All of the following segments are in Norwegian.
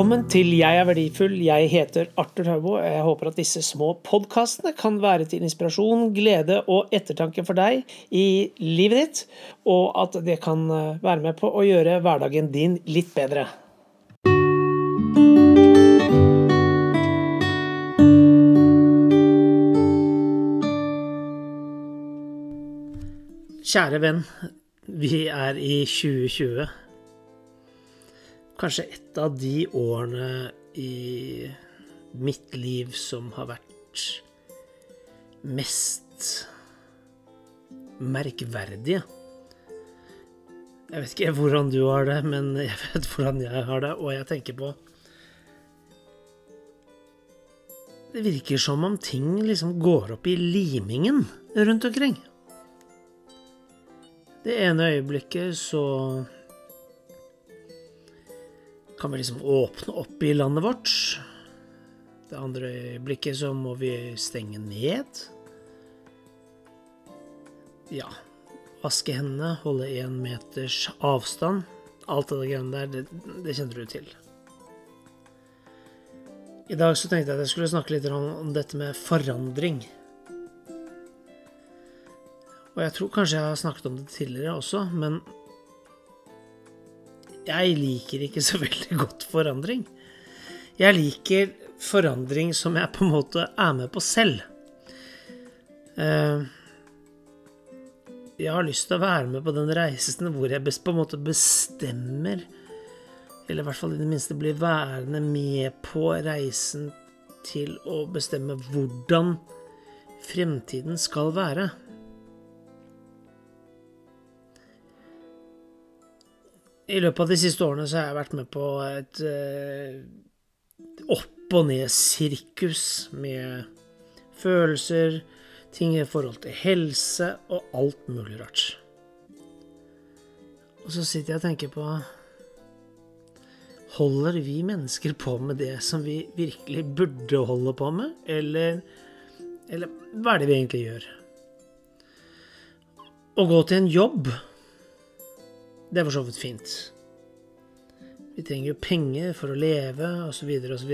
Velkommen til Jeg er verdifull. Jeg heter Arthur Haubo. Jeg håper at disse små podkastene kan være til inspirasjon, glede og ettertanke for deg i livet ditt, og at det kan eh, være med på å gjøre hverdagen din litt bedre. Kjære venn, vi er i 2020. Kanskje et av de årene i mitt liv som har vært mest merkverdige. Jeg vet ikke hvordan du har det, men jeg vet hvordan jeg har det, og jeg tenker på Det virker som om ting liksom går opp i limingen rundt omkring. Det ene øyeblikket så kan vi liksom åpne opp i landet vårt. Det andre øyeblikket så må vi stenge ned. Ja, vaske hendene, holde én meters avstand. Alt det greiene der, det, det kjenner du til. I dag så tenkte jeg at jeg skulle snakke litt om, dette med forandring. Og jeg tror kanskje jeg har snakket om det tidligere også, men jeg liker ikke så veldig godt forandring. Jeg liker forandring som jeg på en måte er med på selv. Jeg har lyst til å være med på den reisen hvor jeg på en måte bestemmer, eller i hvert fall i det minste blir værende med på reisen til å bestemme hvordan fremtiden skal være. I løpet av de siste årene så har jeg vært med på et uh, opp og ned-sirkus med følelser, ting i forhold til helse og alt mulig rart. Og så sitter jeg og tenker på Holder vi mennesker på med det som vi virkelig burde holde på med, eller, eller hva er det vi egentlig gjør? Å gå til en jobb det er for så vidt fint. Vi trenger jo penger for å leve, osv., osv.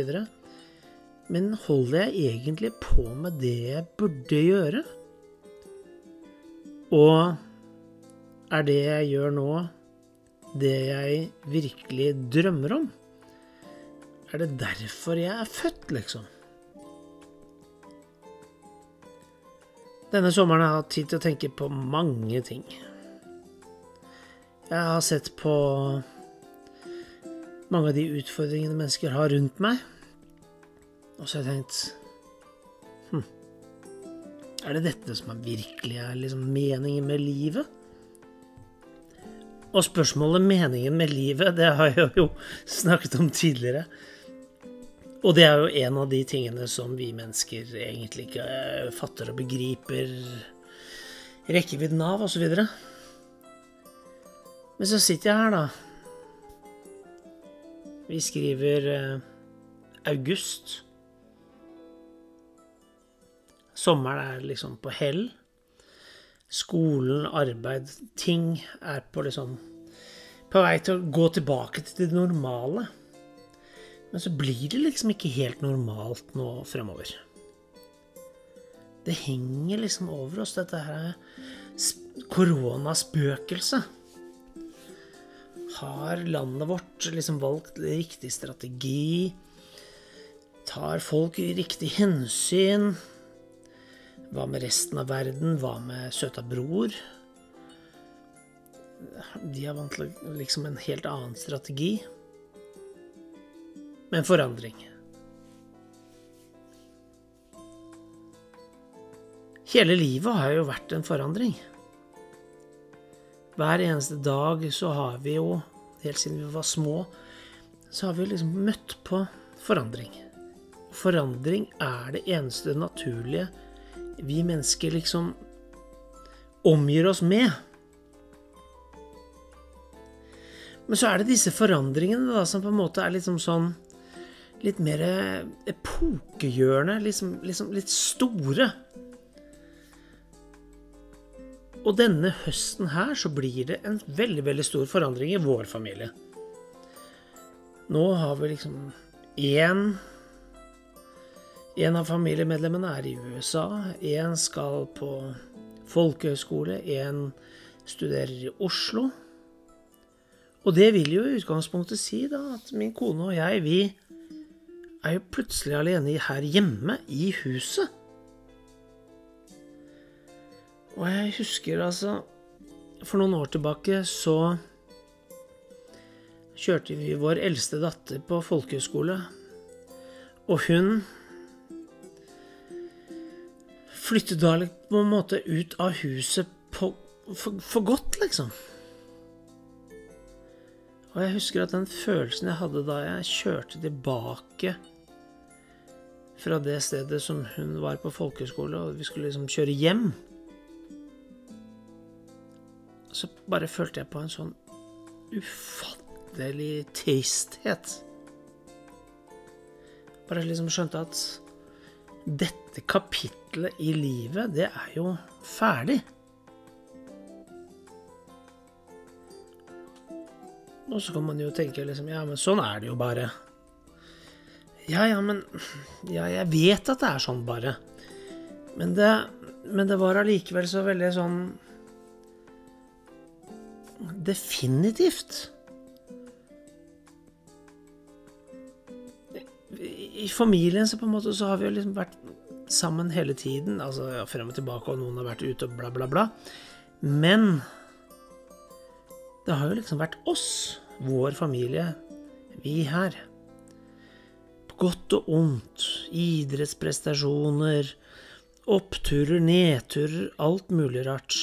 Men holder jeg egentlig på med det jeg burde gjøre? Og er det jeg gjør nå, det jeg virkelig drømmer om? Er det derfor jeg er født, liksom? Denne sommeren har jeg hatt tid til å tenke på mange ting. Jeg har sett på mange av de utfordringene mennesker har rundt meg, og så har jeg tenkt hm, Er det dette som er virkelig er liksom meningen med livet? Og spørsmålet 'meningen med livet', det har jeg jo snakket om tidligere. Og det er jo en av de tingene som vi mennesker egentlig ikke fatter og begriper rekkevidden av, osv. Men så sitter jeg her, da. Vi skriver eh, august. Sommeren er liksom på hell. Skolen, arbeid, ting er på liksom På vei til å gå tilbake til det normale. Men så blir det liksom ikke helt normalt nå fremover. Det henger liksom over oss, dette her koronaspøkelset. Har landet vårt liksom valgt riktig strategi? Tar folk riktig hensyn? Hva med resten av verden? Hva med søta bror? De har til liksom en helt annen strategi. Men forandring. Hele livet har jo vært en forandring. Hver eneste dag så har vi jo, helt siden vi var små, så har vi liksom møtt på forandring. Forandring er det eneste naturlige vi mennesker liksom omgir oss med. Men så er det disse forandringene da, som på en måte er liksom sånn Litt mer epokegjørende, liksom, liksom litt store. Og denne høsten her så blir det en veldig, veldig stor forandring i vår familie. Nå har vi liksom én En av familiemedlemmene er i USA, én skal på folkehøyskole, én studerer i Oslo. Og det vil jo i utgangspunktet si da at min kone og jeg, vi er jo plutselig alene her hjemme i huset. Og jeg husker altså For noen år tilbake så kjørte vi vår eldste datter på folkehøyskole. Og hun flyttet da på en måte ut av huset på, for, for, godt, liksom. Og jeg husker at den følelsen jeg hadde da jeg kjørte tilbake fra det stedet som hun var på folkehøyskole, og vi skulle liksom kjøre hjem Så bare følte jeg på en sånn ufattelig tristhet. Bare liksom skjønte at dette kapitlet i livet, det er jo ferdig. Og så kan man jo tenke liksom Ja, men sånn er det jo bare. Ja, ja, men Ja, jeg vet at det er sånn bare. Men det, men det var allikevel så veldig sånn Definitivt. I familien så på en måte så har vi jo liksom vært sammen hele tiden. Altså frem og tilbake, og noen har vært ute og bla, bla, bla. Men det har jo liksom vært oss, vår familie, vi her. På godt og ondt. Idrettsprestasjoner, oppturer, nedturer, alt mulig rart.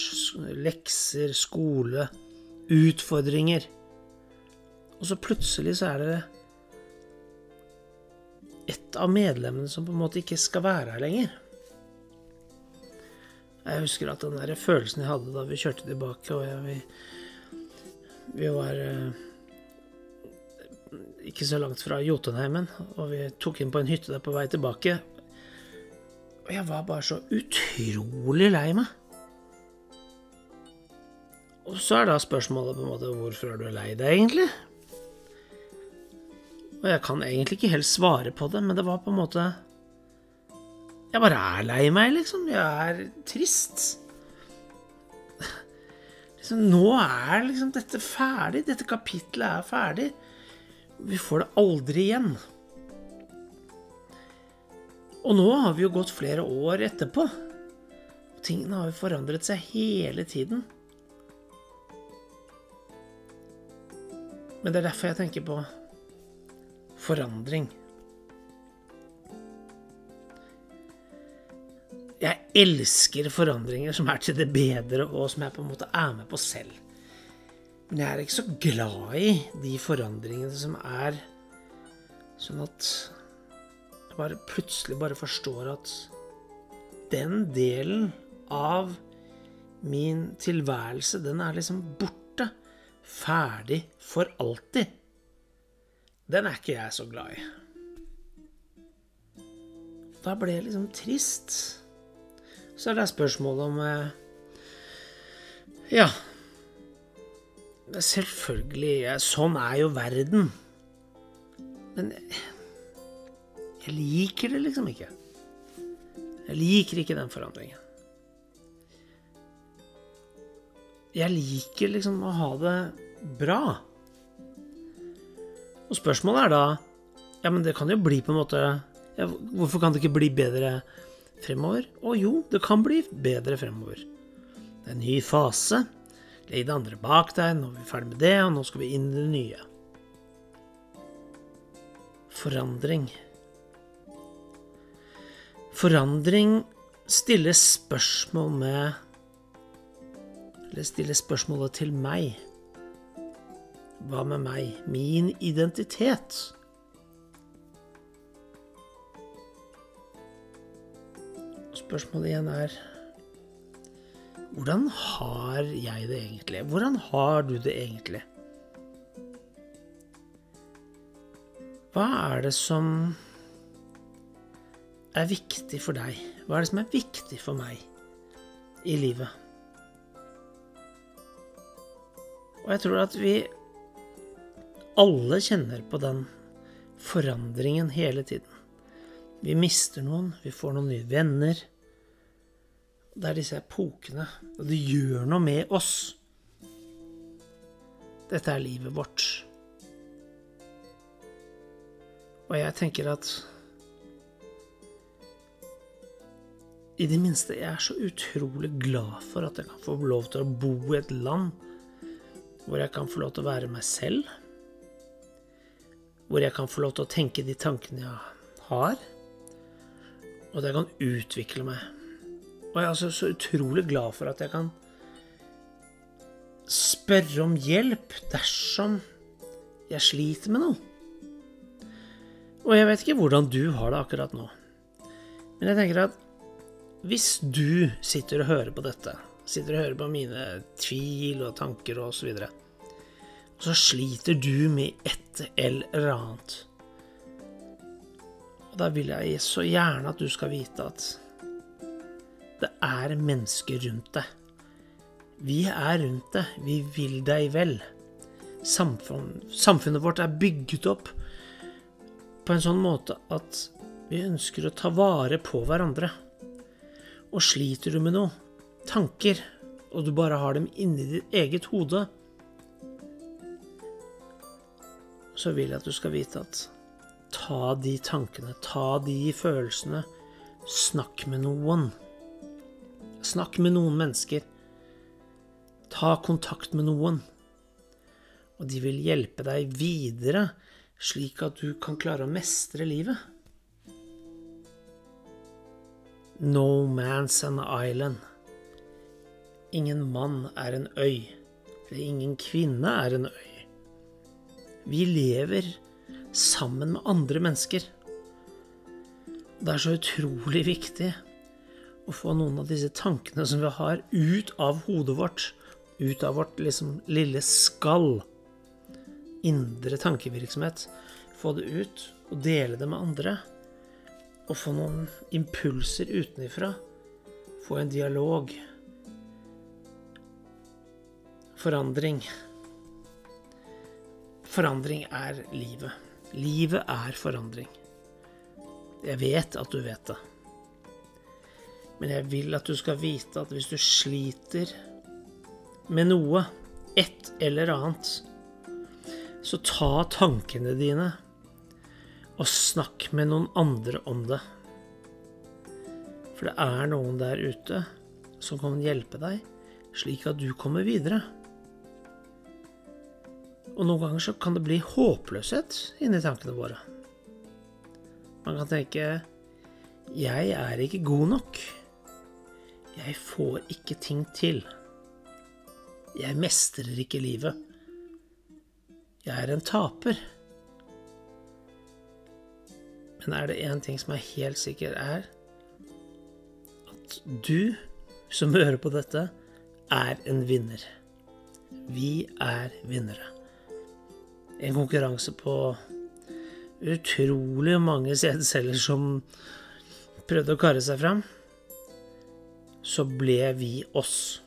Lekser, skole, utfordringer. Og så plutselig så er det et av medlemmene som på en måte ikke skal være her lenger. Jeg husker at den der følelsen jeg hadde da vi kjørte tilbake, og jeg, vi, vi var eh, ikke så langt fra Jotunheimen, og vi tok inn på en hytte der på vei tilbake. Og jeg var bare så utrolig lei meg. Og så er da spørsmålet på en måte hvorfor er du lei deg, egentlig? Og jeg kan egentlig ikke helt svare på det, men det var på en måte Jeg bare er lei meg, liksom. Jeg er trist. Liksom, nå er liksom dette ferdig. Dette kapitlet er ferdig. Vi får det aldri igjen. Og nå har vi jo gått flere år etterpå. Tingene har jo forandret seg hele tiden. Men det er derfor jeg tenker på forandring. Jeg elsker forandringer som er til det bedre, og som jeg på en måte er med på selv. Men jeg er ikke så glad i de forandringene som er sånn at jeg bare plutselig bare forstår at den delen av min tilværelse, den er liksom borte. Ferdig for alltid. Den er ikke jeg så glad i. Da ble jeg liksom trist. Så er det spørsmålet om eh, Ja. Selvfølgelig. Sånn er jo verden. Men jeg liker det liksom ikke. Jeg liker ikke den forandringen. Jeg liker liksom å ha det bra. Og spørsmålet er da Ja, men det kan jo bli på en måte ja, Hvorfor kan det ikke bli bedre fremover? Å jo, det kan bli bedre fremover. Det er en ny fase. Legg det andre bak deg, nå er vi ferdig med det, og nå skal vi inn i det nye. Forandring. Forandring stiller spørsmål med Eller stille spørsmålet til meg. Hva med meg? Min identitet? Spørsmålet igjen er Hvordan har jeg det egentlig? Hvordan har du det egentlig? Hva er det som er viktig for deg? Hva er det som er viktig for meg i livet? Og jeg tror at vi alle kjenner på den forandringen hele tiden. Vi mister noen, vi får noen nye venner. Det er disse epokene, og det gjør noe med oss. Dette er livet vårt. Og jeg tenker at I det minste, jeg er så utrolig glad for at jeg kan få lov til å bo i et land hvor jeg kan få lov til å være meg selv. Hvor jeg kan få lov til å tenke de tankene jeg har. Og at jeg kan utvikle meg. Og jeg er altså så utrolig glad for at jeg kan spørre om hjelp dersom jeg sliter med noe. Og jeg vet ikke hvordan du har det akkurat nå. Men jeg tenker at hvis du sitter og hører på dette, sitter og hører på mine tvil og tanker og så videre, og så sliter du med et eller annet Og da vil jeg så gjerne at du skal vite at det er mennesker rundt deg. Vi er rundt deg. Vi vil deg vel. Samfunn, samfunnet vårt er bygget opp på en sånn måte at vi ønsker å ta vare på hverandre. Og sliter du med noe, tanker, og du bare har dem inni ditt eget hode, så vil jeg at du skal vite at ta de tankene, ta de følelsene, snakk med noen. Snakk med noen mennesker. Ta kontakt med noen. Og de vil hjelpe deg videre, slik at du kan klare å mestre livet. No man's an island. Ingen mann er en øy. Eller ingen kvinne er en øy. Vi lever sammen med andre mennesker. Det er så utrolig viktig å få noen av disse tankene som vi har, ut av hodet vårt. Ut av vårt liksom lille skall. Indre tankevirksomhet. Få det ut og dele det med andre. Og få noen impulser utenifra. Få en dialog. Forandring. Forandring er livet. Livet er forandring. Jeg vet at du vet det. Men jeg vil at du skal vite at hvis du sliter med noe, et eller annet, så ta tankene dine og snakk med noen andre om det. For det er noen der ute som kan hjelpe deg, slik at du kommer videre. Og noen ganger så kan det bli håpløshet inni tankene våre. Man kan tenke 'Jeg er ikke god nok'. 'Jeg får ikke ting til'. 'Jeg mestrer ikke livet'. 'Jeg er en taper'. Men er det én ting som er helt sikker, er at du som hører på dette, er en vinner. Vi er vinnere en konkurranse på utrolig mange CD-celler som prøvde å karre seg fram, så ble vi oss.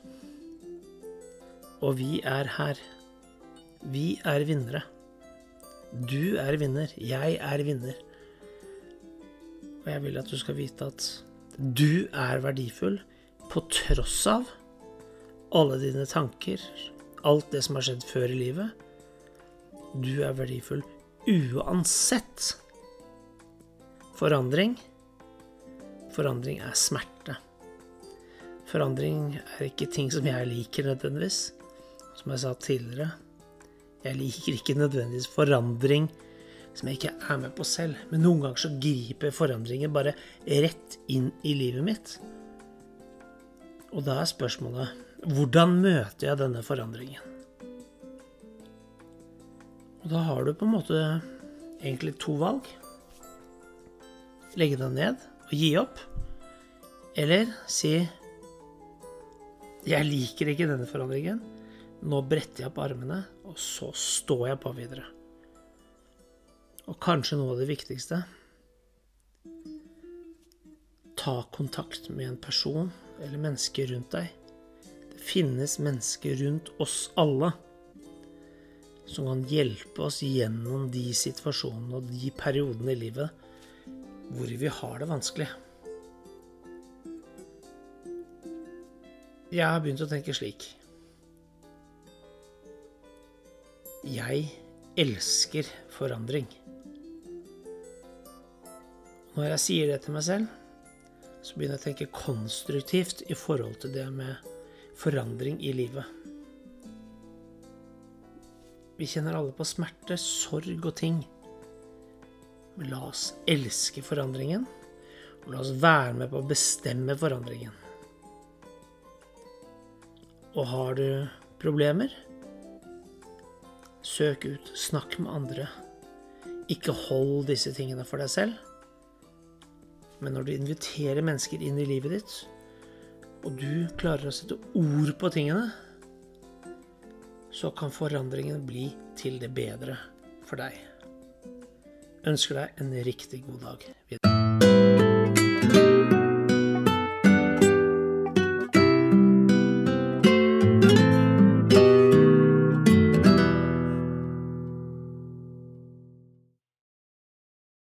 Og vi er her. Vi er vinnere. Du er vinner. Jeg er vinner. Og jeg vil at du skal vite at du er verdifull på tross av alle dine tanker, alt det som har skjedd før i livet du er verdifull uansett. Forandring Forandring er smerte. Forandring er ikke ting som jeg liker nødvendigvis. Som jeg sa tidligere, jeg liker ikke nødvendigvis forandring som jeg ikke er med på selv. Men noen ganger så griper forandringen bare rett inn i livet mitt. Og da er spørsmålet hvordan møter jeg denne forandringen? Og da har du på en måte egentlig to valg. Legge deg ned og gi opp. Eller si 'Jeg liker ikke denne forandringen'. Nå bretter jeg opp armene, og så står jeg på videre. Og kanskje noe av det viktigste Ta kontakt med en person eller mennesker rundt deg. Det finnes mennesker rundt oss alle som kan hjelpe oss gjennom de situasjonene og de periodene i livet hvor vi har det vanskelig. Jeg har begynt å tenke slik. Jeg elsker forandring. Når jeg sier det til meg selv, så begynner jeg å tenke konstruktivt i forhold til det med forandring i livet. Vi kjenner alle på smerte, sorg og ting. Men la oss elske forandringen, og la oss være med på å bestemme forandringen. Og har du problemer, søk ut, snakk med andre. Ikke hold disse tingene for deg selv. Men når du inviterer mennesker inn i livet ditt, og du klarer å sette ord på tingene, så kan forandringen bli til det bedre for deg. Ønsker deg en riktig god dag.